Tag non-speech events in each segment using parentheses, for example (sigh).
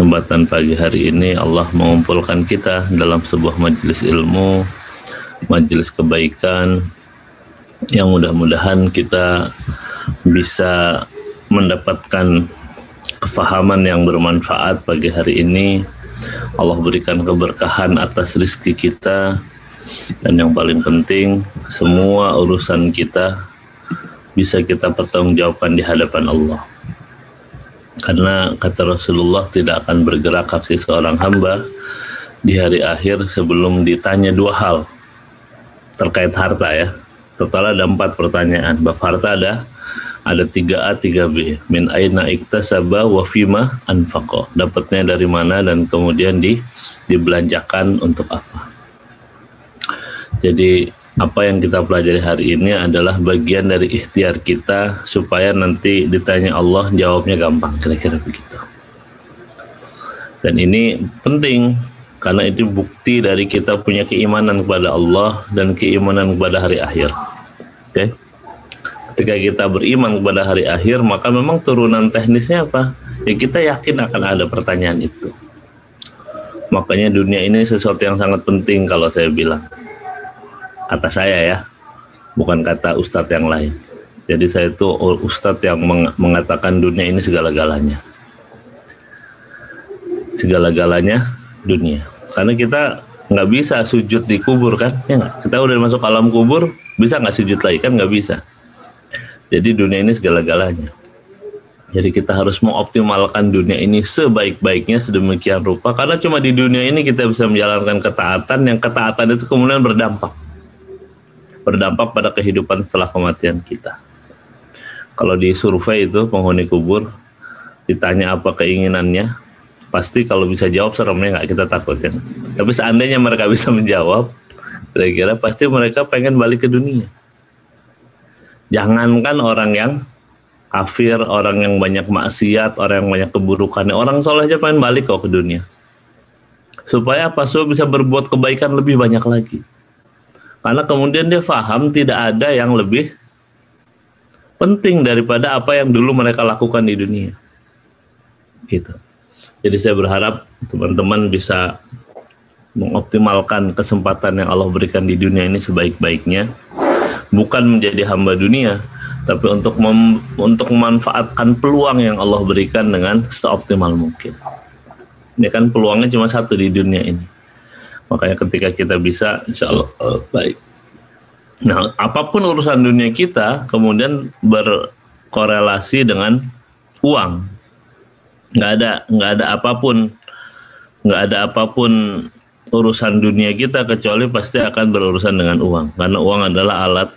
kesempatan pagi hari ini Allah mengumpulkan kita dalam sebuah majelis ilmu, majelis kebaikan yang mudah-mudahan kita bisa mendapatkan kefahaman yang bermanfaat pagi hari ini. Allah berikan keberkahan atas rizki kita dan yang paling penting semua urusan kita bisa kita pertanggungjawabkan di hadapan Allah. Karena kata Rasulullah tidak akan bergerak kaki seorang hamba di hari akhir sebelum ditanya dua hal terkait harta ya. Total ada empat pertanyaan. Bab harta ada ada tiga a tiga b Min aina iktasaba wa fima anfaqo. Dapatnya dari mana dan kemudian di dibelanjakan untuk apa. Jadi apa yang kita pelajari hari ini adalah bagian dari ikhtiar kita supaya nanti ditanya Allah jawabnya gampang kira-kira begitu. Dan ini penting karena itu bukti dari kita punya keimanan kepada Allah dan keimanan kepada hari akhir. Oke. Okay? Ketika kita beriman kepada hari akhir, maka memang turunan teknisnya apa? Ya kita yakin akan ada pertanyaan itu. Makanya dunia ini sesuatu yang sangat penting kalau saya bilang kata saya ya bukan kata ustadz yang lain. Jadi saya itu ustadz yang mengatakan dunia ini segala-galanya. Segala-galanya dunia. Karena kita nggak bisa sujud di kubur kan ya gak? kita udah masuk alam kubur bisa nggak sujud lagi kan? Nggak bisa. Jadi dunia ini segala-galanya. Jadi kita harus mengoptimalkan dunia ini sebaik-baiknya sedemikian rupa. Karena cuma di dunia ini kita bisa menjalankan ketaatan yang ketaatan itu kemudian berdampak berdampak pada kehidupan setelah kematian kita. Kalau di survei itu penghuni kubur ditanya apa keinginannya, pasti kalau bisa jawab seremnya nggak kita takutkan. Tapi seandainya mereka (laughs) bisa menjawab, kira-kira pasti mereka pengen balik ke dunia. Jangankan orang yang kafir, orang yang banyak maksiat, orang yang banyak keburukan, orang soleh aja pengen balik kok ke dunia. Supaya apa? Supaya bisa berbuat kebaikan lebih banyak lagi. Karena kemudian dia faham tidak ada yang lebih penting daripada apa yang dulu mereka lakukan di dunia. Gitu. Jadi saya berharap teman-teman bisa mengoptimalkan kesempatan yang Allah berikan di dunia ini sebaik-baiknya, bukan menjadi hamba dunia, tapi untuk mem, untuk memanfaatkan peluang yang Allah berikan dengan seoptimal mungkin. Ini kan peluangnya cuma satu di dunia ini Makanya ketika kita bisa, insya Allah uh, baik. Nah, apa pun urusan dunia kita kemudian berkorelasi dengan uang. Nggak ada, nggak ada apa pun, nggak ada apa pun urusan dunia kita kecuali pasti akan berurusan dengan uang. Karena uang adalah alat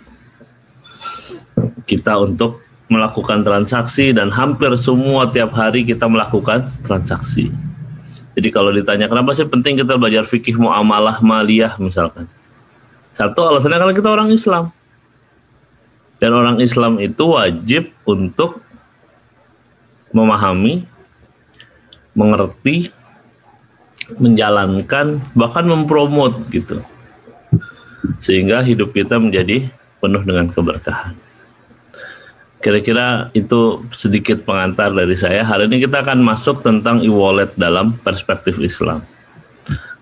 kita untuk melakukan transaksi dan hampir semua tiap hari kita melakukan transaksi. Jadi kalau ditanya kenapa sih penting kita belajar fikih muamalah maliyah misalkan. Satu alasannya karena kita orang Islam. Dan orang Islam itu wajib untuk memahami, mengerti, menjalankan, bahkan mempromot gitu. Sehingga hidup kita menjadi penuh dengan keberkahan. Kira-kira itu sedikit pengantar dari saya. Hari ini kita akan masuk tentang e-wallet dalam perspektif Islam.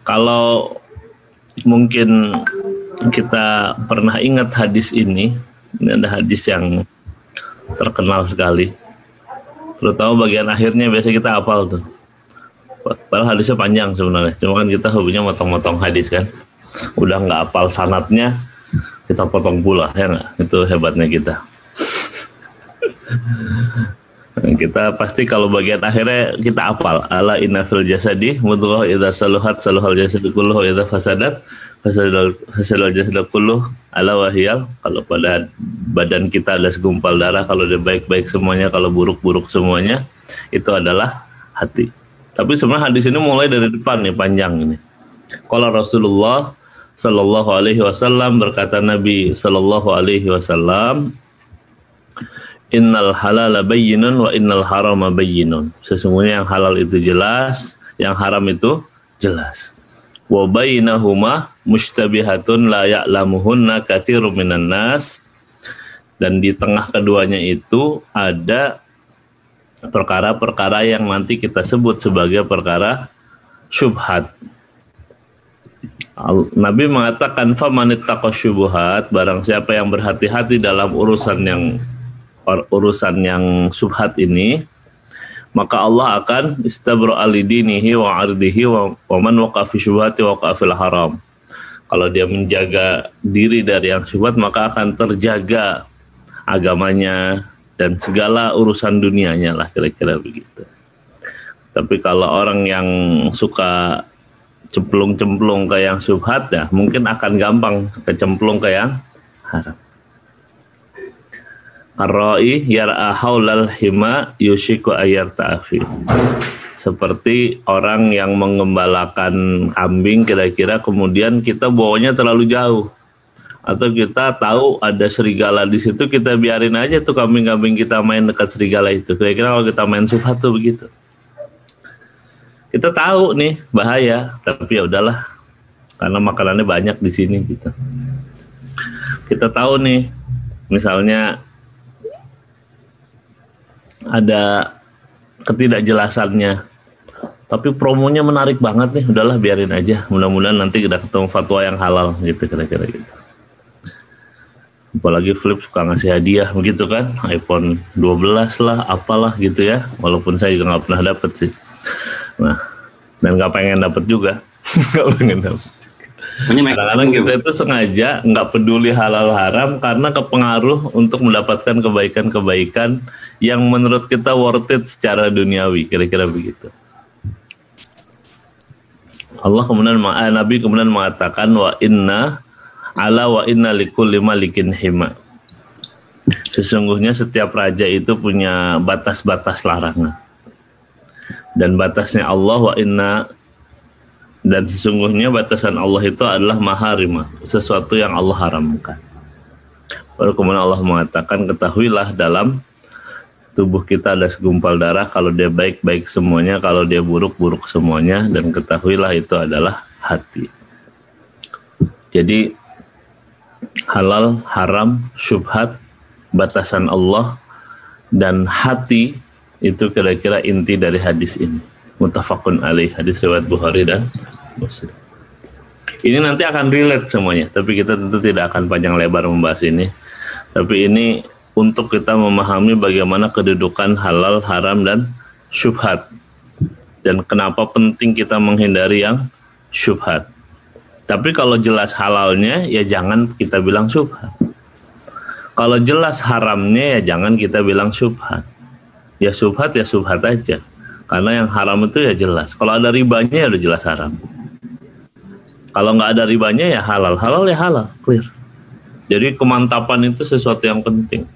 Kalau mungkin kita pernah ingat hadis ini, ini ada hadis yang terkenal sekali. Terutama bagian akhirnya biasa kita hafal tuh. Padahal hadisnya panjang sebenarnya. Cuma kan kita hobinya motong-motong hadis kan. Udah nggak hafal sanatnya, kita potong pula ya nggak? Itu hebatnya kita (laughs) kita pasti kalau bagian akhirnya kita apal ala inna fil jasadi mudghah idza saluhat saluhal jasadu kulluh idza fasadat fasadal fasadal jasadu kulluh ala wahyal kalau pada badan kita ada segumpal darah kalau dia baik-baik semuanya kalau buruk-buruk semuanya itu adalah hati. Tapi sebenarnya hadis ini mulai dari depan nih panjang ini. Kalau Rasulullah Sallallahu Alaihi Wasallam berkata Nabi Sallallahu Alaihi Wasallam innal halala bayyinun wa innal harama bayyinun. Sesungguhnya yang halal itu jelas, yang haram itu jelas. Wa bainahuma mushtabihatun la ya'lamuhunna katsirun minan nas. Dan di tengah keduanya itu ada perkara-perkara yang nanti kita sebut sebagai perkara syubhat. Nabi mengatakan famanittaqa syubhat barang siapa yang berhati-hati dalam urusan yang urusan yang syubhat ini maka Allah akan istabra alidinihi wa ardihi wa, wa man waqa fi syubhati waqa haram. Kalau dia menjaga diri dari yang syubhat maka akan terjaga agamanya dan segala urusan dunianya lah kira-kira begitu. Tapi kalau orang yang suka cemplung-cemplung ke yang subhat ya mungkin akan gampang kecemplung ke yang haram. Arroi yar'a haulal hima yushiku ayar ta'afi. Seperti orang yang mengembalakan kambing kira-kira kemudian kita bawanya terlalu jauh. Atau kita tahu ada serigala di situ kita biarin aja tuh kambing-kambing kita main dekat serigala itu. Kira-kira kalau kita main subhat tuh begitu kita tahu nih bahaya tapi ya udahlah karena makanannya banyak di sini gitu kita tahu nih misalnya ada ketidakjelasannya. Tapi promonya menarik banget nih udahlah biarin aja. Mudah-mudahan nanti kita ketemu fatwa yang halal gitu kira-kira gitu. Apalagi Flip suka ngasih hadiah begitu kan iPhone 12 lah apalah gitu ya. Walaupun saya juga nggak pernah dapet sih. Nah, dan nggak pengen dapat juga, (laughs) nggak pengen dapat. Kadang-kadang kita itu sengaja nggak peduli halal haram karena kepengaruh untuk mendapatkan kebaikan-kebaikan yang menurut kita worth it secara duniawi, kira-kira begitu. Allah kemudian eh, Nabi kemudian mengatakan wa inna ala wa inna likulli malikin hima. Sesungguhnya setiap raja itu punya batas-batas larangan dan batasnya Allah wa inna dan sesungguhnya batasan Allah itu adalah maharimah sesuatu yang Allah haramkan baru kemudian Allah mengatakan ketahuilah dalam tubuh kita ada segumpal darah kalau dia baik baik semuanya kalau dia buruk buruk semuanya dan ketahuilah itu adalah hati jadi halal haram syubhat batasan Allah dan hati itu kira-kira inti dari hadis ini. Mutafakun alaih hadis riwayat Bukhari dan Muslim. Ini nanti akan relate semuanya, tapi kita tentu tidak akan panjang lebar membahas ini. Tapi ini untuk kita memahami bagaimana kedudukan halal, haram, dan syubhat. Dan kenapa penting kita menghindari yang syubhat. Tapi kalau jelas halalnya, ya jangan kita bilang syubhat. Kalau jelas haramnya, ya jangan kita bilang syubhat. Ya subhat ya subhat aja. Karena yang haram itu ya jelas. Kalau ada ribanya ya udah jelas haram. Kalau nggak ada ribanya ya halal. Halal ya halal. Clear. Jadi kemantapan itu sesuatu yang penting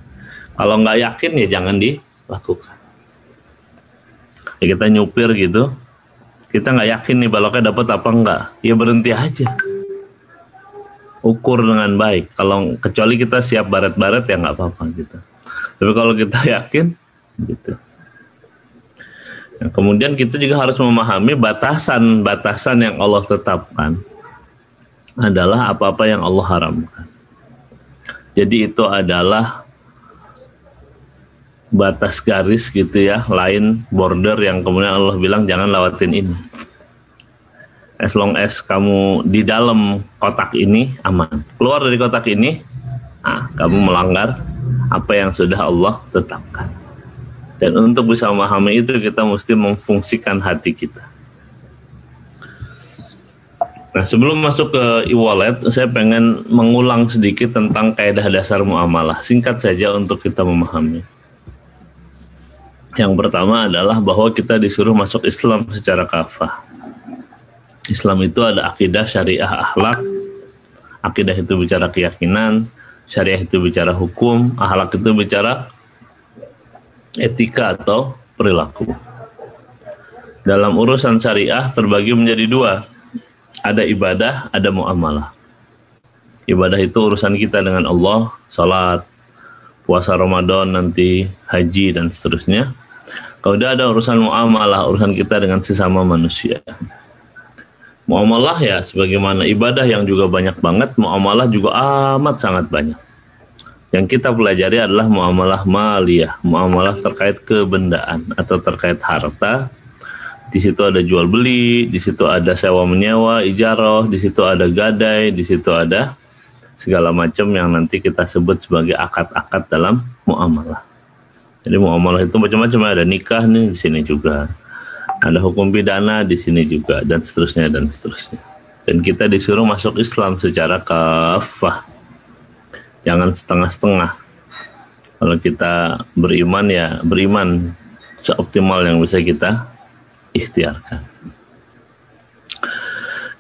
kalau nggak yakin ya jangan dilakukan. Ya kita nyupir gitu. Kita nggak yakin nih baloknya dapat apa enggak ya berhenti aja. Ukur dengan baik. Kalau kecuali kita siap baret-baret ya nggak apa-apa gitu. Tapi kalau kita (laughs) yakin gitu. Nah, kemudian kita juga harus memahami batasan-batasan yang Allah tetapkan adalah apa-apa yang Allah haramkan. Jadi itu adalah batas garis gitu ya, lain border yang kemudian Allah bilang jangan lewatin ini. As long as kamu di dalam kotak ini aman. Keluar dari kotak ini, ah, kamu melanggar apa yang sudah Allah tetapkan. Dan untuk bisa memahami itu kita mesti memfungsikan hati kita. Nah sebelum masuk ke e-wallet, saya pengen mengulang sedikit tentang kaidah dasar muamalah. Singkat saja untuk kita memahami. Yang pertama adalah bahwa kita disuruh masuk Islam secara kafah. Islam itu ada akidah, syariah, akhlak. Akidah itu bicara keyakinan, syariah itu bicara hukum, akhlak itu bicara etika atau perilaku. Dalam urusan syariah terbagi menjadi dua. Ada ibadah, ada muamalah. Ibadah itu urusan kita dengan Allah, salat, puasa Ramadan, nanti haji dan seterusnya. Kemudian ada urusan muamalah, urusan kita dengan sesama manusia. Muamalah ya sebagaimana ibadah yang juga banyak banget, muamalah juga amat sangat banyak. Yang kita pelajari adalah muamalah maliyah, muamalah terkait kebendaan atau terkait harta. Di situ ada jual beli, di situ ada sewa menyewa, ijaroh, di situ ada gadai, di situ ada segala macam yang nanti kita sebut sebagai akad-akad dalam muamalah. Jadi muamalah itu macam-macam ada nikah nih di sini juga. Ada hukum pidana di sini juga dan seterusnya dan seterusnya. Dan kita disuruh masuk Islam secara kafah. Jangan setengah-setengah. Kalau kita beriman ya beriman seoptimal yang bisa kita ikhtiarkan.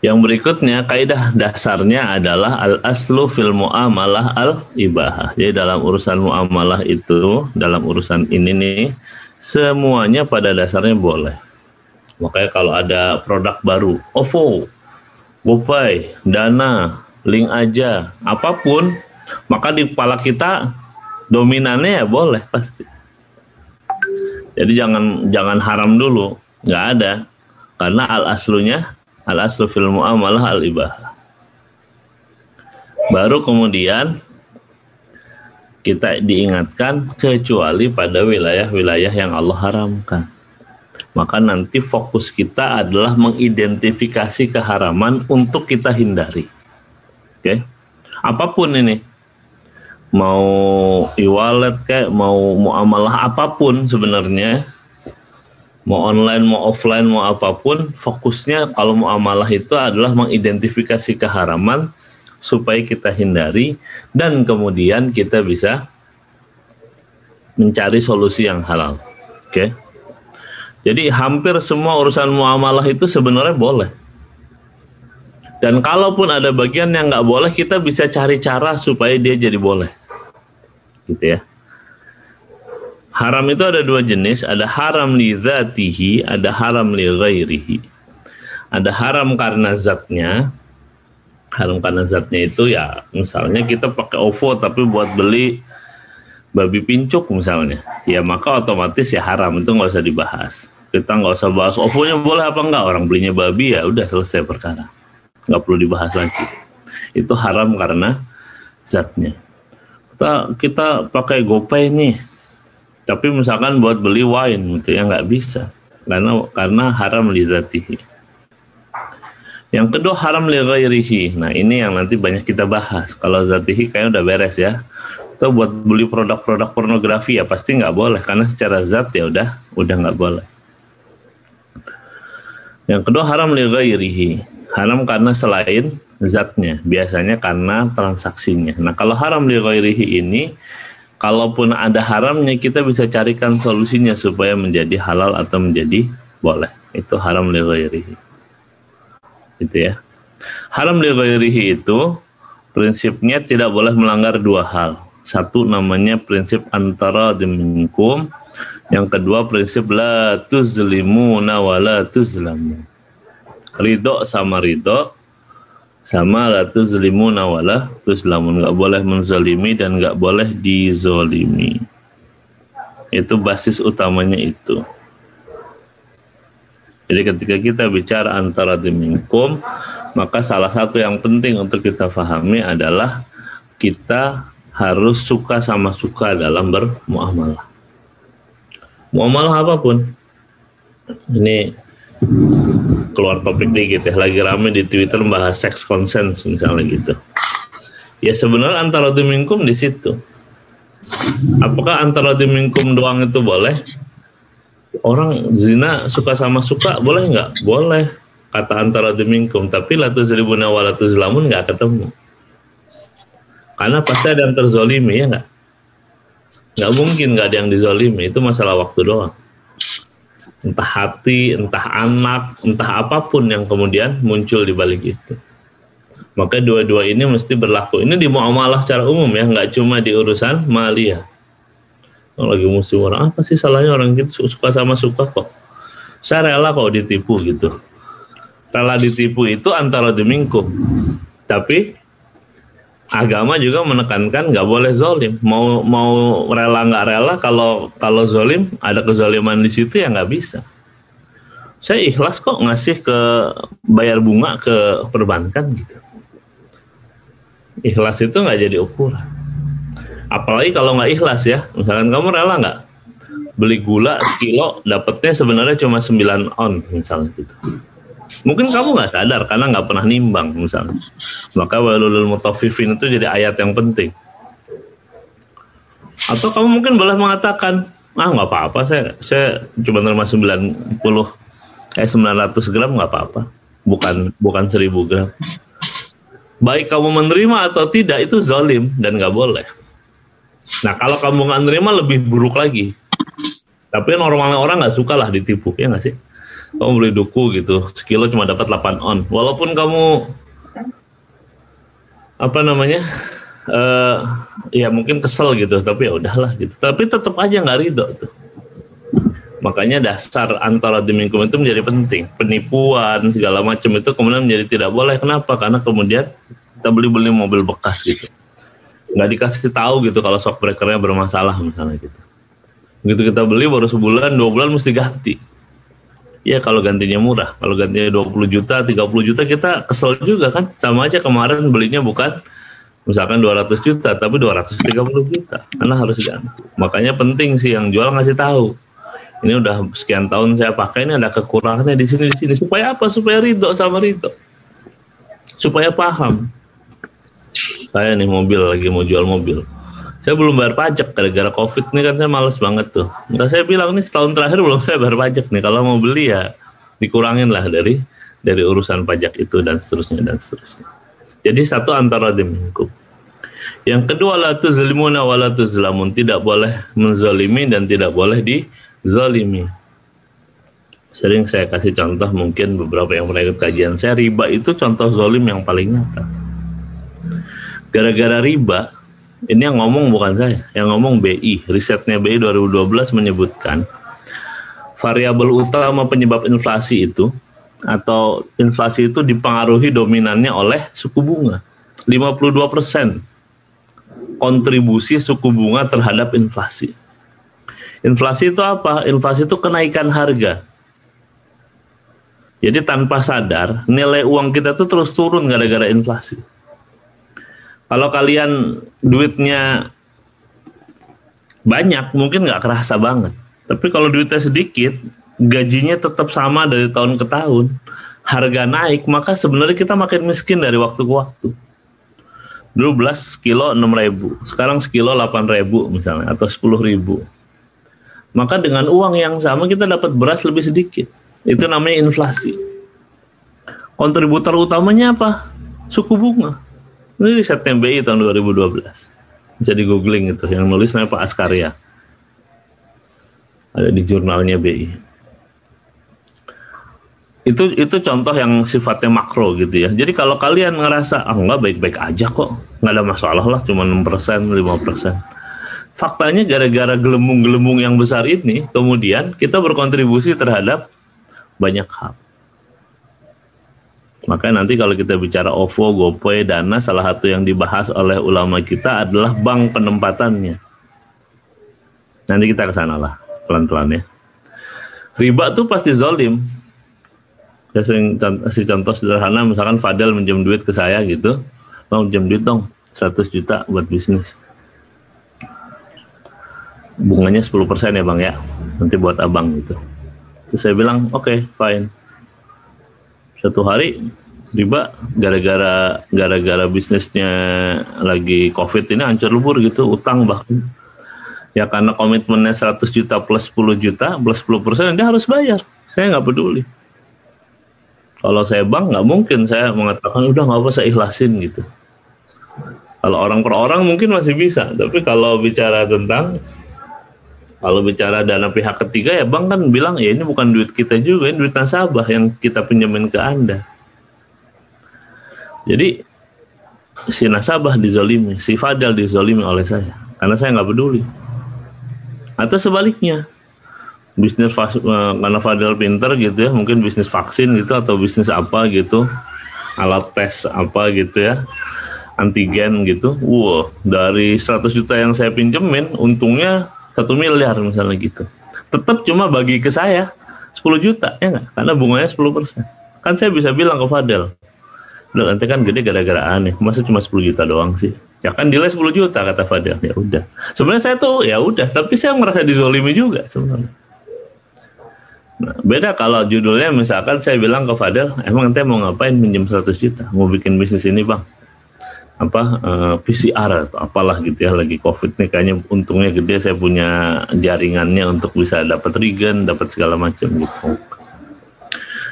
Yang berikutnya kaidah dasarnya adalah al aslu fil muamalah al ibahah. Jadi dalam urusan muamalah itu, dalam urusan ini nih semuanya pada dasarnya boleh. Makanya kalau ada produk baru, OVO GoPay, Dana, link aja, apa pun, maka di kepala kita dominannya ya boleh pasti. Jadi jangan jangan haram dulu, nggak ada, karena al aslunya al aslu fil muamalah al ibah. Baru kemudian kita diingatkan kecuali pada wilayah-wilayah yang Allah haramkan maka nanti fokus kita adalah mengidentifikasi keharaman untuk kita hindari. Oke. Okay? Apa pun ini. Mau e-wallet kayak mau muamalah apa pun sebenarnya. Mau online, mau offline, mau apa pun, fokusnya kalau muamalah itu adalah mengidentifikasi keharaman supaya kita hindari dan kemudian kita bisa mencari solusi yang halal. Oke. Jadi hampir semua urusan muamalah itu sebenarnya boleh. Dan kalaupun ada bagian yang nggak boleh, kita bisa cari cara supaya dia jadi boleh. Gitu ya. Haram itu ada dua jenis, ada haram li dhatihi, ada haram li ghairihi. Ada haram karena zatnya, haram karena zatnya itu ya misalnya kita pakai OVO tapi buat beli babi pincuk misalnya, ya maka otomatis ya haram. Itu nggak usah dibahas. Kita nggak usah bahas OVO-nya boleh apa enggak orang belinya babi ya udah selesai perkara. Nggak perlu dibahas lagi. Itu haram karena zatnya. Kita kita pakai GoPay nih tapi misalkan buat beli wine gitu ya nggak bisa. Karena karena haram li zatihi. Yang kedua haram li nah ini yang nanti banyak kita bahas. Kalau zatihi kayaknya udah beres ya. Atau buat beli produk-produk pornografi ya pasti nggak boleh. Karena secara zat ya udah udah nggak boleh. Yang kedua haram li. Haram karena selain zatnya, biasanya karena transaksinya. Nah, kalau haram li ini kalaupun ada haramnya kita bisa carikan solusinya supaya menjadi halal atau menjadi boleh. Itu haram li ghairihi. Itu ya. Haram li ghairihi itu prinsipnya tidak boleh melanggar dua hal. Satu namanya prinsip antara diminkum yang kedua prinsip la tuzlimuna wa la tuzlamu. Ridho sama ridho sama la tuzlimuna wa la tuzlamun. Enggak boleh menzalimi dan enggak boleh dizolimi. Itu basis utamanya itu. Jadi ketika kita bicara antara diminkum, maka salah satu yang penting untuk kita pahami adalah kita harus suka sama suka dalam bermuamalah muamalah apa pun ini keluar topik dikit ya. Lagi rame di Twitter bahas sex consent misalnya gitu. Ya sebenarnya antara dimingkum di situ. Apakah antara dimingkum doang itu boleh? Orang zina suka sama suka boleh nggak? Boleh kata antara dimingkum tapi latu seribu nawalatu zelamun nggak ketemu. Karena pasti ada yang terzolimi ya nggak? Nggak mungkin nggak ada yang dizolimi. Itu masalah waktu doang entah hati entah anak entah apa pun yang kemudian muncul di balik itu. Maka dua-dua ini mesti berlaku. Ini di muamalah secara umum ya nggak cuma di urusan malia kalau lagi musim orang apa sih salahnya orang gitu suka sama suka kok? Saya rela kok ditipu gitu. Rela ditipu itu antara demingkum tapi agama juga menekankan nggak boleh zolim. Mau mau rela nggak rela kalau kalau zolim ada kezoliman di situ ya nggak bisa. Saya ikhlas kok ngasih ke bayar bunga ke perbankan gitu. Ikhlas itu nggak jadi ukuran. Apalagi kalau nggak ikhlas ya. Misalkan kamu rela nggak beli gula sekilo dapatnya sebenarnya cuma 9 on misalnya gitu. Mungkin kamu nggak sadar karena nggak pernah nimbang misalnya. Maka walulul mutafifin itu jadi ayat yang penting. Atau kamu mungkin boleh mengatakan, ah nggak apa-apa saya saya cuma terima 90 eh 900 gram nggak apa-apa. Bukan bukan 1000 gram. Baik kamu menerima atau tidak itu zalim dan nggak boleh. Nah kalau kamu nggak menerima lebih buruk lagi. Tapi normalnya orang nggak suka lah ditipu ya nggak sih? Kamu beli duku gitu, sekilo cuma dapat 8 on. Walaupun kamu apa namanya uh, ya mungkin kesel gitu tapi ya udahlah gitu. Tapi tetap aja nggak ridho tuh. Makanya dasar antara diminkum itu menjadi penting. Penipuan segala macam itu kemudian menjadi tidak boleh. Kenapa? Karena kemudian kita beli beli mobil bekas gitu. Nggak dikasih tahu gitu kalau shock breakernya bermasalah misalnya gitu. Begitu kita beli baru sebulan dua bulan mesti ganti ya kalau gantinya murah. Kalau gantinya 20 juta, 30 juta kita kesel juga kan. Sama aja kemarin belinya bukan misalkan 200 juta tapi 230 juta karena harus ganti. Makanya penting sih yang jual ngasih tahu. Ini udah sekian tahun saya pakai ini ada kekurangannya di sini di sini supaya apa? Supaya ridho sama ridho. Supaya paham. Saya nih mobil lagi mau jual mobil saya belum bayar pajak gara-gara covid nih kan saya males banget tuh. Nah, saya bilang nih setahun terakhir belum (laughs) saya bayar pajak nih. Kalau mau beli ya dikurangin lah dari dari urusan pajak itu dan seterusnya dan seterusnya. Jadi satu antara diminggu. Yang kedua la tuzlimuna wa la tuzlamun. Tidak boleh menzalimi dan tidak boleh dizalimi. Sering saya kasih contoh mungkin beberapa yang pernah kajian saya riba itu contoh zolim yang paling nyata. Gara-gara riba ini yang ngomong bukan saya, yang ngomong BI. Risetnya BI 2012 menyebutkan variabel utama penyebab inflasi itu atau inflasi itu dipengaruhi dominannya oleh suku bunga. 52 persen kontribusi suku bunga terhadap inflasi. Inflasi itu apa? Inflasi itu kenaikan harga. Jadi tanpa sadar nilai uang kita tuh terus turun gara-gara inflasi. Kalau kalian duitnya banyak, mungkin nggak kerasa banget. Tapi kalau duitnya sedikit, gajinya tetap sama dari tahun ke tahun, harga naik, maka sebenarnya kita makin miskin dari waktu ke waktu. Dulu belas kilo 6 ribu, sekarang sekilo 8 ribu misalnya, atau 10 ribu. Maka dengan uang yang sama kita dapat beras lebih sedikit. Itu namanya inflasi. Kontributor utamanya apa? Suku bunga. Ini riset BI tahun 2012. Bisa di googling itu. Yang nulis namanya Pak Askaria. Ada di jurnalnya BI. Itu itu contoh yang sifatnya makro gitu ya. Jadi kalau kalian ngerasa ah enggak baik-baik aja kok, nggak ada masalah lah, cuma 6 persen, 5 persen. Faktanya gara-gara gelembung-gelembung yang besar ini, kemudian kita berkontribusi terhadap banyak hal. Maka nanti kalau kita bicara OVO, GoPay, Dana, salah satu yang dibahas oleh ulama kita adalah bank penempatannya. Nanti kita ke sana lah, pelan-pelan ya. Riba tuh pasti zolim. Saya sering kasih contoh sederhana, misalkan Fadel minjem duit ke saya gitu, mau minjem duit dong, 100 juta buat bisnis. Bunganya 10% ya bang ya, nanti buat abang gitu. Terus saya bilang, oke, okay, fine satu hari riba gara-gara gara-gara bisnisnya lagi covid ini hancur lebur gitu utang bahkan ya karena komitmennya 100 juta plus 10 juta plus 10 persen dia harus bayar. Saya nggak peduli. Kalau saya bank nggak mungkin saya mengatakan udah nggak apa saya ikhlasin gitu. Kalau orang per orang mungkin masih bisa tapi kalau bicara tentang kalau bicara dana pihak ketiga ya bank kan bilang ya ini bukan duit kita juga, ini duit nasabah yang kita pinjamin ke Anda. Jadi si nasabah dizolimi, si Fadel dizolimi oleh saya karena saya nggak peduli. Atau sebaliknya, bisnis eh, karena Fadel pinter gitu ya, mungkin bisnis vaksin gitu atau bisnis apa gitu, alat tes apa gitu ya, antigen gitu. Wow, dari 100 juta yang saya pinjemin, untungnya satu miliar misalnya gitu tetap cuma bagi ke saya 10 juta ya nggak karena bunganya 10 persen kan saya bisa bilang ke Fadel nanti kan gede gara-gara aneh masa cuma 10 juta doang sih Ya kan nilai 10 juta kata Fadil. Ya udah. Sebenarnya saya tuh ya udah, tapi saya merasa dizolimi juga sebenarnya. Nah, beda kalau judulnya misalkan saya bilang ke Fadil, emang ente mau ngapain minjem 100 juta? Mau bikin bisnis ini bang? Apa uh, eh, PCR atau apalah gitu ya lagi COVID nih kayaknya untungnya gede saya punya jaringannya untuk bisa dapat regen, dapat segala macam gitu.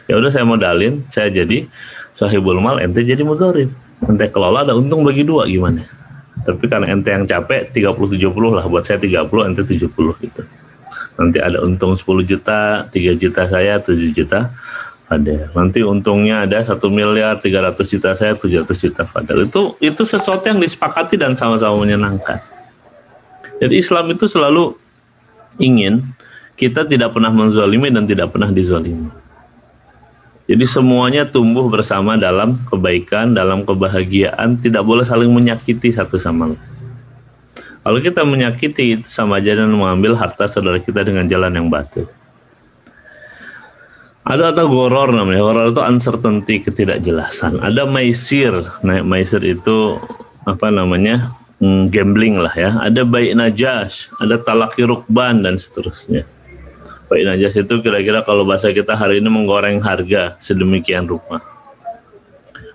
Ya udah saya modalin, saya jadi sahibul mal, ente jadi mudorib. Ente kelola ada untung bagi dua gimana? Tapi karena ente yang capek 30 70 lah buat saya 30 ente 70 gitu nanti ada untung 10 juta 3 juta saya 7 juta Fadel nanti untungnya ada satu miliar 300 juta saya 700 juta Fadel itu itu sesuatu yang disepakati dan sama-sama menyenangkan jadi Islam itu selalu ingin kita tidak pernah menzalimi dan tidak pernah dizalimi jadi semuanya tumbuh bersama dalam kebaikan, dalam kebahagiaan, tidak boleh saling menyakiti satu sama lain. Kalau kita menyakiti itu sama aja dan mengambil harta saudara kita dengan jalan yang batu. Ada ada goror namanya. Goror itu uncertainty, ketidakjelasan. Ada maisir. Nah, maisir itu apa namanya? Hmm, gambling lah ya. Ada baik najas, ada talaki rukban dan seterusnya. Baik najas itu kira-kira kalau bahasa kita hari ini menggoreng harga sedemikian rupa.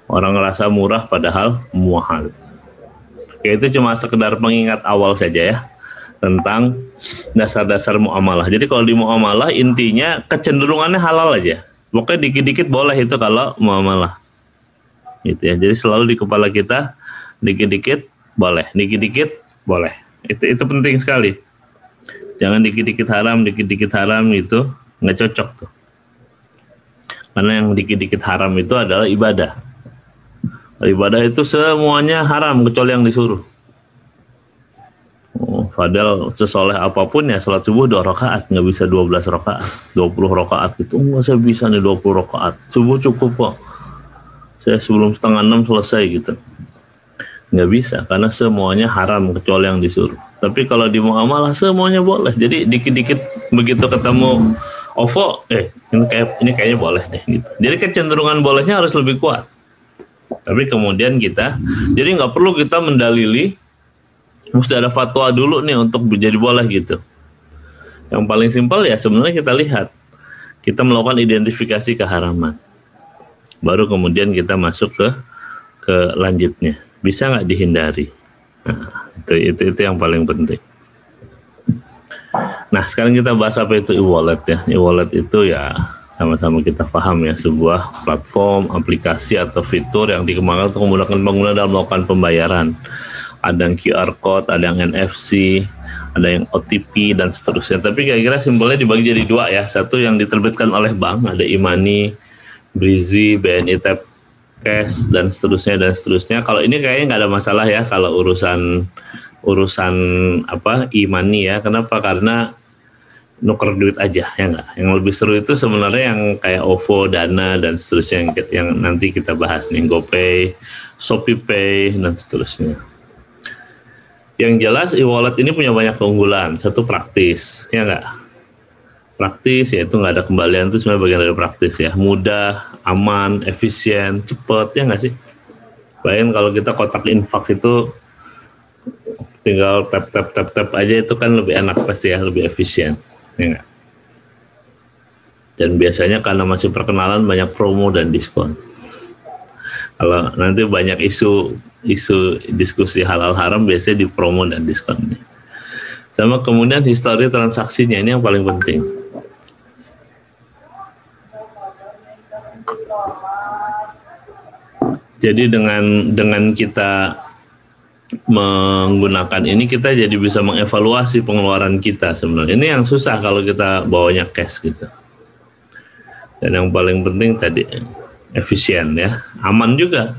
Orang ngerasa murah padahal muahal ya itu cuma sekedar pengingat awal saja ya tentang dasar-dasar muamalah. Jadi kalau di muamalah intinya kecenderungannya halal aja. Pokoknya dikit-dikit boleh itu kalau muamalah. Gitu ya. Jadi selalu di kepala kita dikit-dikit boleh, dikit-dikit boleh. Itu itu penting sekali. Jangan dikit-dikit haram, dikit-dikit haram itu nggak cocok tuh. Karena yang dikit-dikit haram itu adalah ibadah. Ibadah itu semuanya haram kecuali yang disuruh. Oh, padahal sesoleh apa pun ya salat subuh dua rakaat nggak bisa 12 rakaat, 20 rakaat gitu. Enggak saya bisa nih 20 rakaat. Subuh cukup kok. Saya sebelum setengah enam selesai gitu. Nggak bisa karena semuanya haram kecuali yang disuruh. Tapi kalau di muamalah semuanya boleh. Jadi dikit-dikit begitu ketemu OVO, eh ini kayak ini kayaknya boleh deh gitu. Jadi kecenderungan bolehnya harus lebih kuat. Tapi kemudian kita, jadi nggak perlu kita mendalili, mesti ada fatwa dulu nih untuk menjadi boleh gitu. Yang paling simpel ya sebenarnya kita lihat, kita melakukan identifikasi keharaman. Baru kemudian kita masuk ke ke lanjutnya. Bisa nggak dihindari? Nah, itu, itu itu yang paling penting. Nah sekarang kita bahas apa itu e-wallet ya. E-wallet itu ya sama-sama kita paham ya sebuah platform, aplikasi atau fitur yang dikembangkan untuk memudahkan pengguna dalam melakukan pembayaran. Ada yang QR code, ada yang NFC, ada yang OTP dan seterusnya. Tapi kira-kira simbolnya dibagi jadi dua ya. Satu yang diterbitkan oleh bank, ada Imani, Brizi, BNI Tap Cash dan seterusnya dan seterusnya. Kalau ini kayaknya nggak ada masalah ya kalau urusan urusan apa Imani ya. Kenapa? Karena nuker duit aja ya enggak. Yang lebih seru itu sebenarnya yang kayak OVO, Dana dan seterusnya yang, yang nanti kita bahas nih GoPay, ShopeePay dan seterusnya. Yang jelas e-wallet ini punya banyak keunggulan. Satu praktis, ya enggak? Praktis yaitu nggak ada kembalian itu sebenarnya bagian dari praktis ya. Mudah, aman, efisien, cepet ya nggak sih? Bayangin kalau kita kotak infak itu tinggal tap tap tap tap aja itu kan lebih enak pasti ya, lebih efisien ya Dan biasanya karena masih perkenalan banyak promo dan diskon. Kalau nanti banyak isu isu diskusi halal haram biasanya di promo dan diskonnya. Sama kemudian histori transaksinya ini yang paling penting. Jadi dengan dengan kita menggunakan ini kita jadi bisa mengevaluasi pengeluaran kita sebenarnya. Ini yang susah kalau kita bawanya cash gitu. Dan yang paling penting tadi efisien ya, aman juga.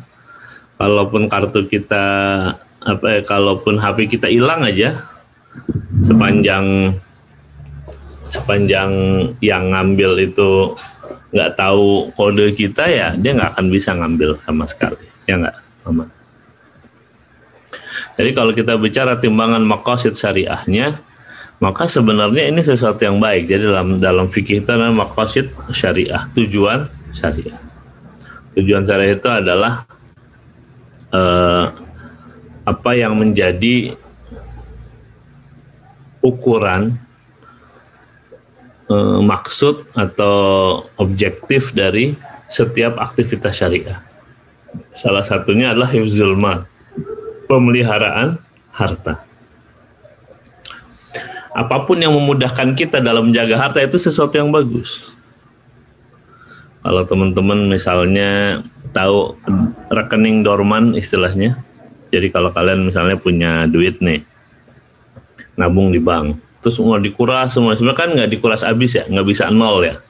Kalaupun kartu kita apa ya, kalaupun HP kita hilang aja sepanjang sepanjang yang ngambil itu nggak tahu kode kita ya dia nggak akan bisa ngambil sama sekali ya nggak aman jadi kalau kita bicara timbangan makosid syariahnya, maka sebenarnya ini sesuatu yang baik. Jadi dalam dalam fikih itu makosid syariah, tujuan syariah. Tujuan syariah itu adalah uh, apa yang menjadi ukuran eh, maksud atau objektif dari setiap aktivitas syariah. Salah satunya adalah hifzul mal, pemeliharaan harta. Apa pun yang memudahkan kita dalam menjaga harta itu sesuatu yang bagus. Kalau teman-teman misalnya tahu rekening dorman istilahnya, jadi kalau kalian misalnya punya duit nih, nabung di bank, terus mau dikuras semua, sebenarnya kan nggak dikuras habis ya, nggak bisa nol ya.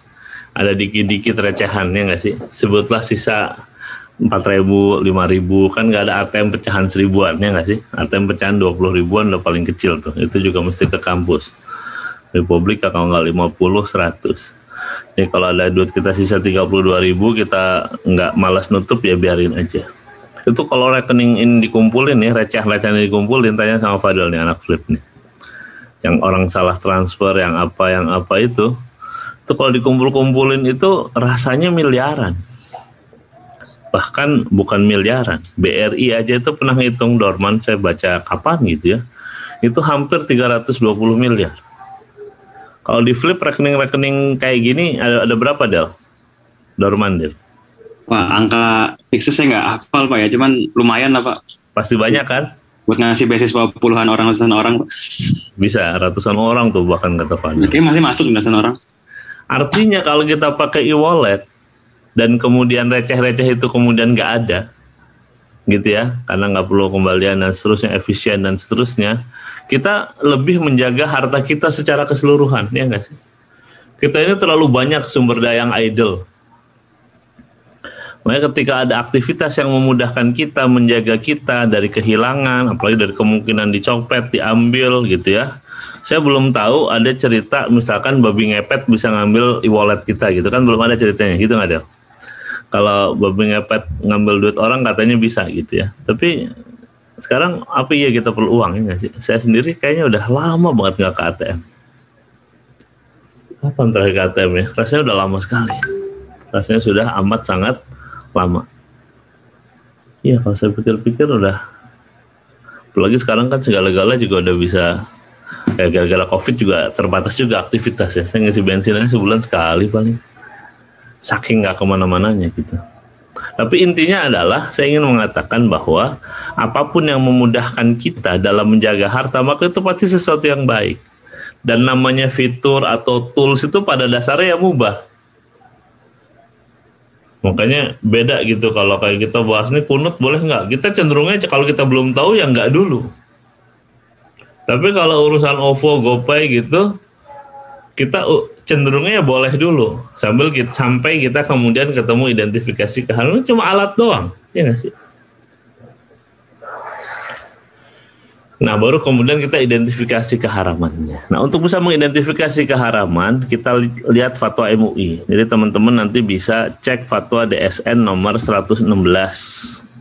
Ada dikit-dikit recehan ya nggak sih? Sebutlah sisa empat ribu, lima ribu, kan nggak ada ATM pecahan seribuan ya nggak sih? ATM pecahan dua puluh ribuan udah paling kecil tuh, itu juga mesti ke kampus. Republik kalau nggak lima puluh, seratus. Jadi kalau ada duit kita sisa tiga puluh dua ribu, kita nggak malas nutup ya biarin aja. Itu kalau rekening ini dikumpulin nih, receh-receh ini dikumpulin, tanya sama Fadil nih anak flip nih. Yang orang salah transfer, yang apa, yang apa itu, itu kalau dikumpul-kumpulin itu rasanya miliaran bahkan bukan miliaran. BRI aja itu pernah ngitung Dorman saya baca kapan gitu ya. Itu hampir 320 miliar. Kalau di flip rekening-rekening kayak gini ada, ada berapa Del? Dorman Del? Wah angka fixnya saya nggak hafal Pak ya, cuman lumayan lah Pak. Pasti banyak kan? Buat ngasih beasiswa puluhan orang, ratusan orang Pak. Bisa, ratusan orang tuh bahkan kata Pak. Oke masih masuk ratusan orang. Artinya kalau kita pakai e-wallet, dan kemudian receh-receh itu kemudian nggak ada gitu ya karena nggak perlu kembalian dan seterusnya efisien dan seterusnya kita lebih menjaga harta kita secara keseluruhan ya nggak sih? Kita ini terlalu banyak sumber daya yang idle. Makanya ketika ada aktivitas yang memudahkan kita menjaga kita dari kehilangan, apalagi dari kemungkinan dicopet, diambil gitu ya. Saya belum tahu ada cerita misalkan babi ngepet bisa ngambil e-wallet kita gitu kan? Belum ada ceritanya gitu nggak ada kalau babi ngepet ngambil duit orang katanya bisa gitu ya. Tapi sekarang apa iya kita perlu uang ya sih? Saya sendiri kayaknya udah lama banget nggak ke ATM kapan terakhir ke ATM ya? Rasanya udah lama sekali. Rasanya sudah amat sangat lama. Iya kalau saya pikir-pikir udah. Apalagi sekarang kan segala-gala juga udah bisa kayak gara-gara covid juga terbatas juga aktivitas ya. Saya ngisi bensinnya sebulan sekali paling. Saking nggak ke mana-mananya gitu. Tapi intinya adalah saya ingin mengatakan bahwa apa pun yang memudahkan kita dalam menjaga harta maka itu pasti sesuatu yang baik. Dan namanya fitur atau tools itu pada dasarnya ya mubah. Makanya beda gitu kalau kayak kita bahas nih kunut boleh nggak? Kita cenderungnya kalau kita belum tahu ya nggak dulu. Tapi kalau urusan OVO, GoPay gitu, kita cenderungnya ya boleh dulu sambil kita, sampai kita kemudian ketemu identifikasi kehalalan cuma alat doang ya nggak sih Nah, baru kemudian kita identifikasi keharamannya. Nah, untuk bisa mengidentifikasi keharaman, kita lihat fatwa MUI. Jadi teman-teman nanti bisa cek fatwa DSN nomor 116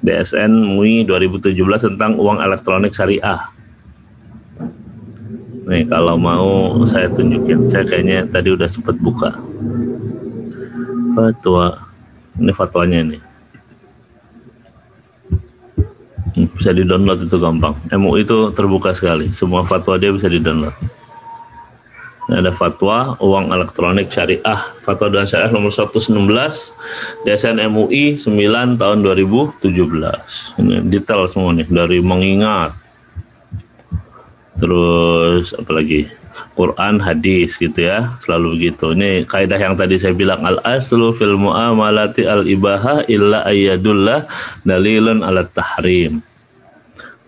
DSN MUI 2017 tentang uang elektronik syariah. Nih kalau mau saya tunjukin, saya kayaknya tadi udah sempat buka. Fatwa, ini fatwanya nih. Bisa di download itu gampang. MUI itu terbuka sekali, semua fatwa dia bisa di download. Ini ada fatwa uang elektronik syariah, fatwa dan syariah nomor 116 DSN MUI 9 tahun 2017. Ini detail semua nih dari mengingat terus apalagi Quran hadis gitu ya selalu begitu ini kaidah yang tadi saya bilang al aslu fil muamalati al ibaha illa ayyadullah dalilun ala tahrim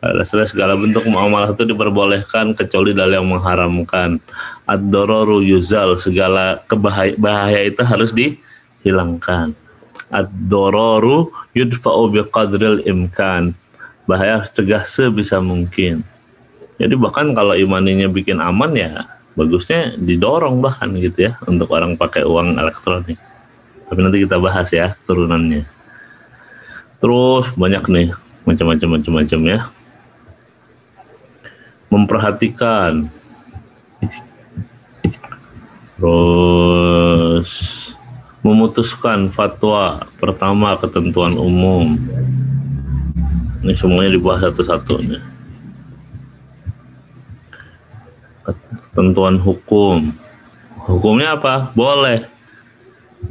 Dasarnya segala bentuk muamalah itu diperbolehkan kecuali dalil yang mengharamkan. Ad-dororu yuzal, segala kebahaya bahaya itu harus dihilangkan. Ad-dororu yudfa'u biqadril imkan. Bahaya cegah sebisa mungkin. Jadi bahkan kalau imaninya bikin aman ya bagusnya didorong bahkan gitu ya untuk orang pakai uang elektronik. Tapi nanti kita bahas ya turunannya. Terus banyak nih macam-macam macam-macam ya. Memperhatikan terus memutuskan fatwa pertama ketentuan umum Ini semuanya dibahas satu-satu. Ketentuan hukum. Hukumnya apa? Boleh.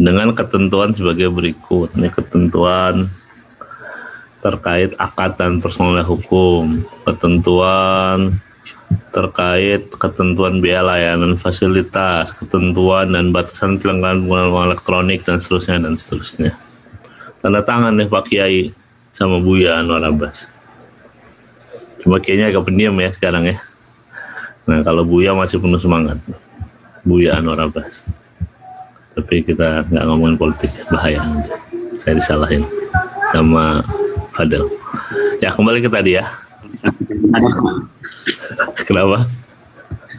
Dengan ketentuan sebagai berikut. Ini ketentuan terkait akad dan personal hukum. Ketentuan terkait ketentuan biaya layanan fasilitas, ketentuan dan batasan pelanggaran penggunaan elektronik dan seterusnya dan seterusnya. Tanda tangan nih Pak Kiai sama Buya Anwar Abbas. Cuma kayaknya agak pendiam ya sekarang ya. Nah kalau Buya masih penuh semangat. Buya Anwar Abbas. Tapi kita nggak ngomongin politik, bahaya. Saya disalahin sama Fadel. Ya kembali ke tadi ya. Kenapa?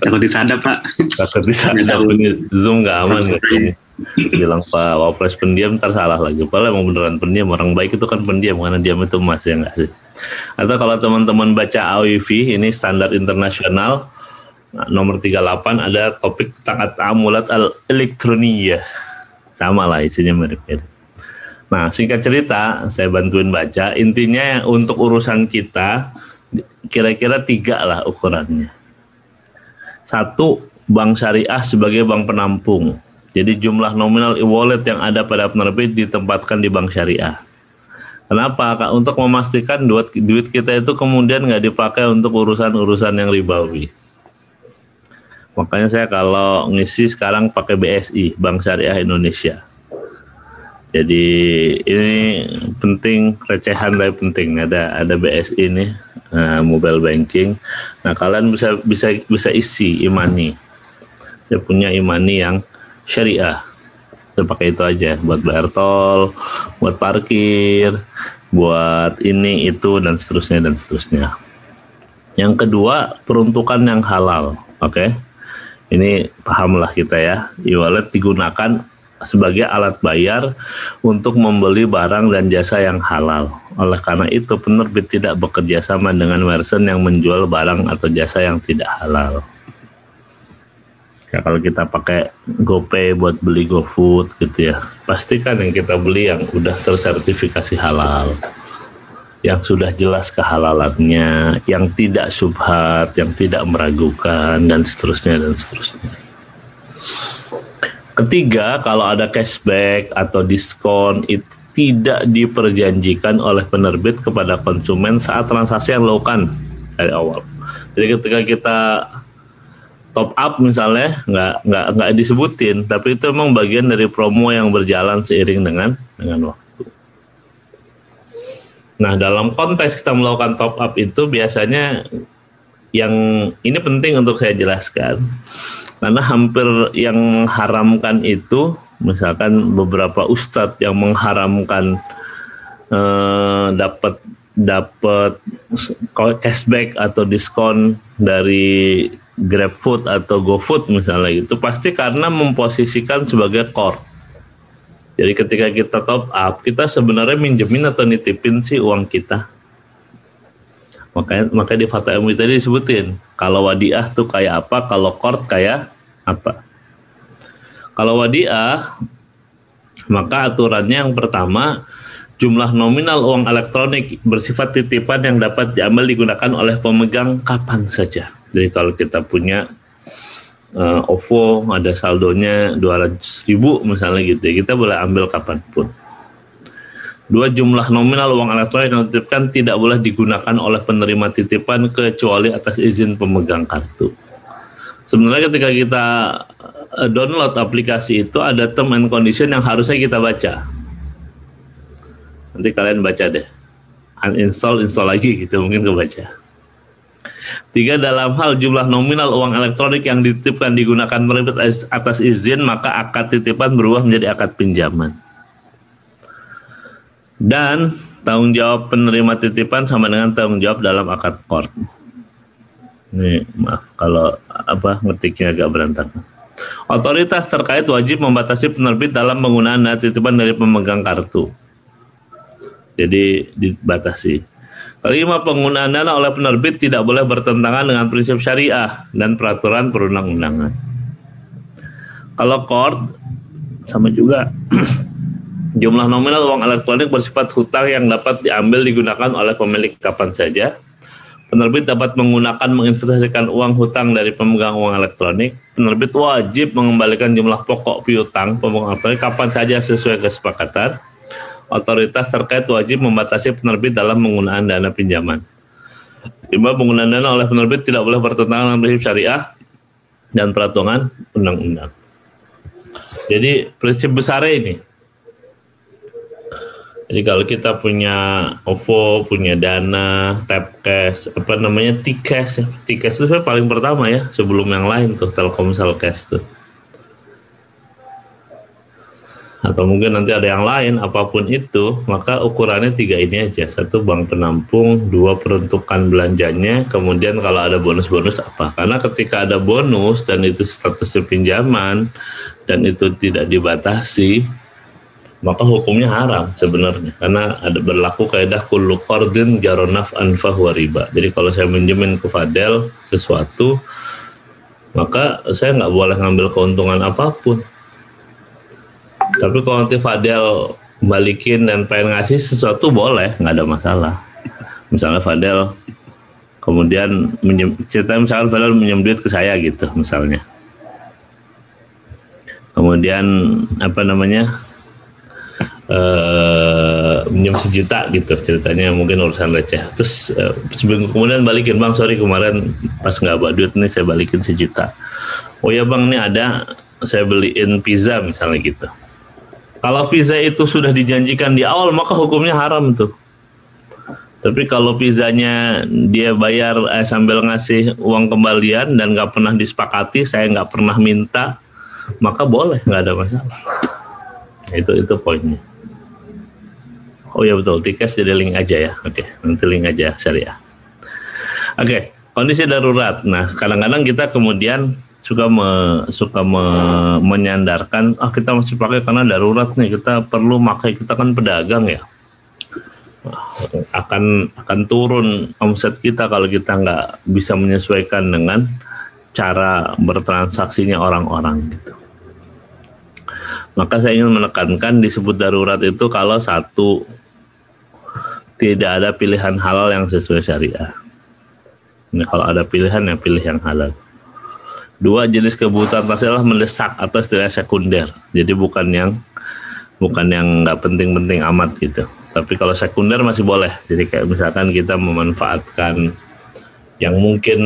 Takut disadap pak. Takut disadap ini Zoom nggak aman nggak ini. Bilang Pak Wapres pendiam tersalah lagi. Padahal emang beneran pendiam. Orang baik itu kan pendiam karena diam itu emas ya nggak sih. Atau kalau teman-teman baca AWV ini standar internasional nah, nomor 38 ada topik tentang amulat al elektronia. Sama lah isinya mirip-mirip. Nah singkat cerita saya bantuin baca intinya untuk urusan kita kira-kira tiga lah ukurannya. Satu, bank syariah sebagai bank penampung. Jadi jumlah nominal e-wallet yang ada pada penerbit ditempatkan di bank syariah. Kenapa? Untuk memastikan duit kita itu kemudian nggak dipakai untuk urusan-urusan yang ribawi. Makanya saya kalau ngisi sekarang pakai BSI, Bank Syariah Indonesia. Jadi ini penting recehan tapi penting ada ada BSI ini uh, mobile banking. Nah kalian bisa bisa bisa isi imani. Saya punya imani yang syariah. Saya pakai itu aja buat bayar tol, buat parkir, buat ini itu dan seterusnya dan seterusnya. Yang kedua peruntukan yang halal, oke? Okay? Ini pahamlah kita ya. E-wallet digunakan sebagai alat bayar untuk membeli barang dan jasa yang halal. Oleh karena itu, penerbit tidak bekerja sama dengan merchant yang menjual barang atau jasa yang tidak halal. Ya, kalau kita pakai GoPay buat beli GoFood gitu ya, pastikan yang kita beli yang udah tersertifikasi halal, yang sudah jelas kehalalannya, yang tidak subhat, yang tidak meragukan, dan seterusnya dan seterusnya. Ketiga, kalau ada cashback atau diskon itu tidak diperjanjikan oleh penerbit kepada konsumen saat transaksi yang dilakukan dari awal. Jadi ketika kita top up misalnya nggak nggak nggak disebutin, tapi itu memang bagian dari promo yang berjalan seiring dengan dengan waktu. Nah dalam konteks kita melakukan top up itu biasanya yang ini penting untuk saya jelaskan karena hampir yang mengharamkan itu misalkan beberapa ustadz yang mengharamkan eh, dapat dapat cashback atau diskon dari GrabFood atau GoFood misalnya itu pasti karena memposisikan sebagai core. Jadi ketika kita top up, kita sebenarnya minjemin atau nitipin sih uang kita. Makanya makanya di Fatwa MUI tadi disebutin kalau wadiah tuh kayak apa, kalau kort kayak apa. Kalau wadiah maka aturannya yang pertama jumlah nominal uang elektronik bersifat titipan yang dapat diambil digunakan oleh pemegang kapan saja. Jadi kalau kita punya uh, OVO ada saldonya 200 ribu misalnya gitu ya, kita boleh ambil kapan pun. Dua jumlah nominal uang elektronik yang dititipkan tidak boleh digunakan oleh penerima titipan kecuali atas izin pemegang kartu. Sebenarnya ketika kita eh, download aplikasi itu ada term and condition yang harusnya kita baca. Nanti kalian baca deh. Uninstall, install lagi gitu mungkin kebaca. Tiga dalam hal jumlah nominal uang elektronik yang dititipkan digunakan penerbit atas izin maka akad titipan berubah menjadi akad pinjaman dan tanggung jawab penerima titipan sama dengan tanggung jawab dalam akad kord. Ini maaf kalau apa ngetiknya agak berantakan. Otoritas terkait wajib membatasi penerbit dalam penggunaan titipan dari pemegang kartu. Jadi dibatasi. Kelima, penggunaan dana oleh penerbit tidak boleh bertentangan dengan prinsip syariah dan peraturan perundang-undangan. Kalau kord sama juga (clears throat) Jumlah nominal uang elektronik bersifat hutang yang dapat diambil digunakan oleh pemilik kapan saja. Penerbit dapat menggunakan menginvestasikan uang hutang dari pemegang uang elektronik. Penerbit wajib mengembalikan jumlah pokok piutang pemegang elektronik kapan saja sesuai kesepakatan. Otoritas terkait wajib membatasi penerbit dalam penggunaan dana pinjaman. Lima penggunaan dana oleh penerbit tidak boleh bertentangan dengan prinsip syariah dan peraturan undang-undang. Jadi prinsip besar ini jadi kalau kita punya OVO, punya Dana, Tapcash, apa namanya Tcash, Tcash itu paling pertama ya sebelum yang lain tuh Telkomsel Cash tuh. Atau mungkin nanti ada yang lain, apa pun itu, maka ukurannya tiga ini aja. Satu bank penampung, dua peruntukan belanjanya, kemudian kalau ada bonus-bonus apa. Karena ketika ada bonus dan itu statusnya pinjaman, dan itu tidak dibatasi, maka hukumnya haram sebenarnya karena ada berlaku kaidah kullu qardin jaronaf anfa riba. Jadi kalau saya minjemin ke Fadel sesuatu maka saya nggak boleh ngambil keuntungan apa pun. Tapi kalau nanti Fadel balikin dan pengen ngasih sesuatu boleh, nggak ada masalah. Misalnya Fadel kemudian minjem, cerita misalnya Fadel minjem ke saya gitu misalnya. Kemudian apa namanya uh, minjem sejuta gitu ceritanya mungkin urusan receh. Terus uh, seminggu kemudian balikin bang sorry kemarin pas nggak bawa duit nih saya balikin sejuta. Oh ya bang ini ada saya beliin pizza misalnya gitu kalau pizza itu sudah dijanjikan di awal maka hukumnya haram tuh tapi kalau pizzanya dia bayar eh, sambil ngasih uang kembalian dan nggak pernah disepakati, saya nggak pernah minta, maka boleh nggak ada masalah. Itu itu poinnya. Oh ya betul, tiket jadi link aja ya. Oke, nanti link aja syariah. Oke, kondisi darurat. Nah, kadang-kadang kita kemudian suka me, suka me, menyandarkan, ah kita masih pakai karena darurat nih, kita perlu pakai kita kan pedagang ya. Akan akan turun omset kita kalau kita nggak bisa menyesuaikan dengan cara bertransaksinya orang-orang gitu. Maka saya ingin menekankan disebut darurat itu kalau satu tidak ada pilihan halal yang sesuai syariah. Ini kalau ada pilihan yang pilih yang halal. Dua jenis kebutuhan pasti adalah mendesak atau istilah sekunder. Jadi bukan yang bukan yang nggak penting-penting amat gitu. Tapi kalau sekunder masih boleh. Jadi kayak misalkan kita memanfaatkan yang mungkin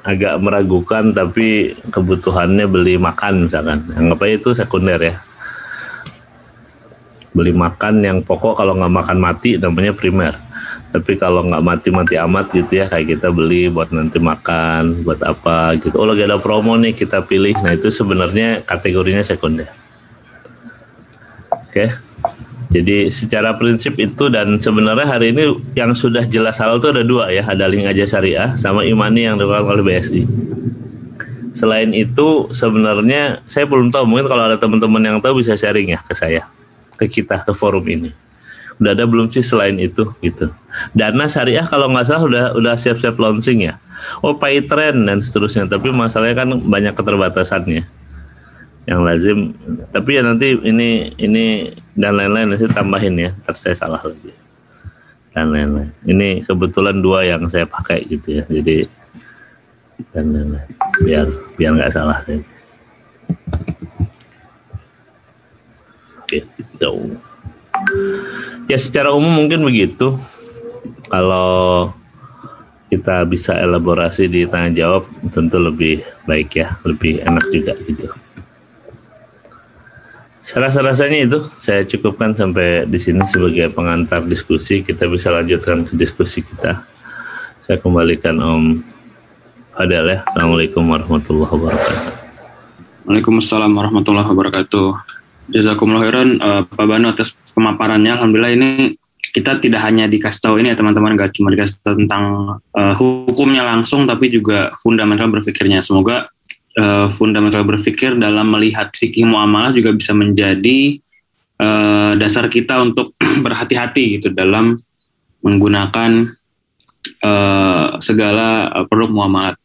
agak meragukan tapi kebutuhannya beli makan misalkan. Anggap aja itu sekunder ya beli makan yang pokok kalau nggak makan mati namanya primer tapi kalau nggak mati-mati amat gitu ya kayak kita beli buat nanti makan buat apa gitu. Oh lagi ada promo nih kita pilih. Nah itu sebenarnya kategorinya sekunder. Oke. Jadi secara prinsip itu dan sebenarnya hari ini yang sudah jelas hal itu ada dua ya ada link aja syariah sama imani yang dilakukan oleh BSI selain itu sebenarnya saya belum tahu mungkin kalau ada teman-teman yang tahu bisa sharing ya ke saya ke kita ke forum ini udah ada belum sih selain itu gitu. Dana syariah kalau nggak salah udah udah siap-siap launching ya? Oh pay trend dan seterusnya. Tapi masalahnya kan banyak keterbatasannya. Yang lazim. Tapi ya nanti ini ini dan lain-lain nanti tambahin ya ntar saya salah lagi. Dan lain-lain. Ini kebetulan dua yang saya pakai gitu ya. Jadi dan lain-lain. Biar biar nggak salah saya. gitu. Ya secara umum mungkin begitu. Kalau kita bisa elaborasi di tanya jawab tentu lebih baik ya, lebih enak juga gitu. Rasa-rasanya itu saya cukupkan sampai di sini sebagai pengantar diskusi. Kita bisa lanjutkan ke diskusi kita. Saya kembalikan Om Fadel ya. Assalamualaikum warahmatullahi wabarakatuh. Waalaikumsalam warahmatullahi wabarakatuh. Jazakumullah khairan uh, Pak Bano atas pemaparannya. Alhamdulillah ini kita tidak hanya dikasih tahu ini ya teman-teman, gak cuma dikasih tahu tentang uh, hukumnya langsung, tapi juga fundamental berpikirnya. Semoga uh, fundamental berpikir dalam melihat fikih muamalah juga bisa menjadi uh, dasar kita untuk (clears throat) berhati-hati gitu dalam menggunakan uh, segala produk muamalat.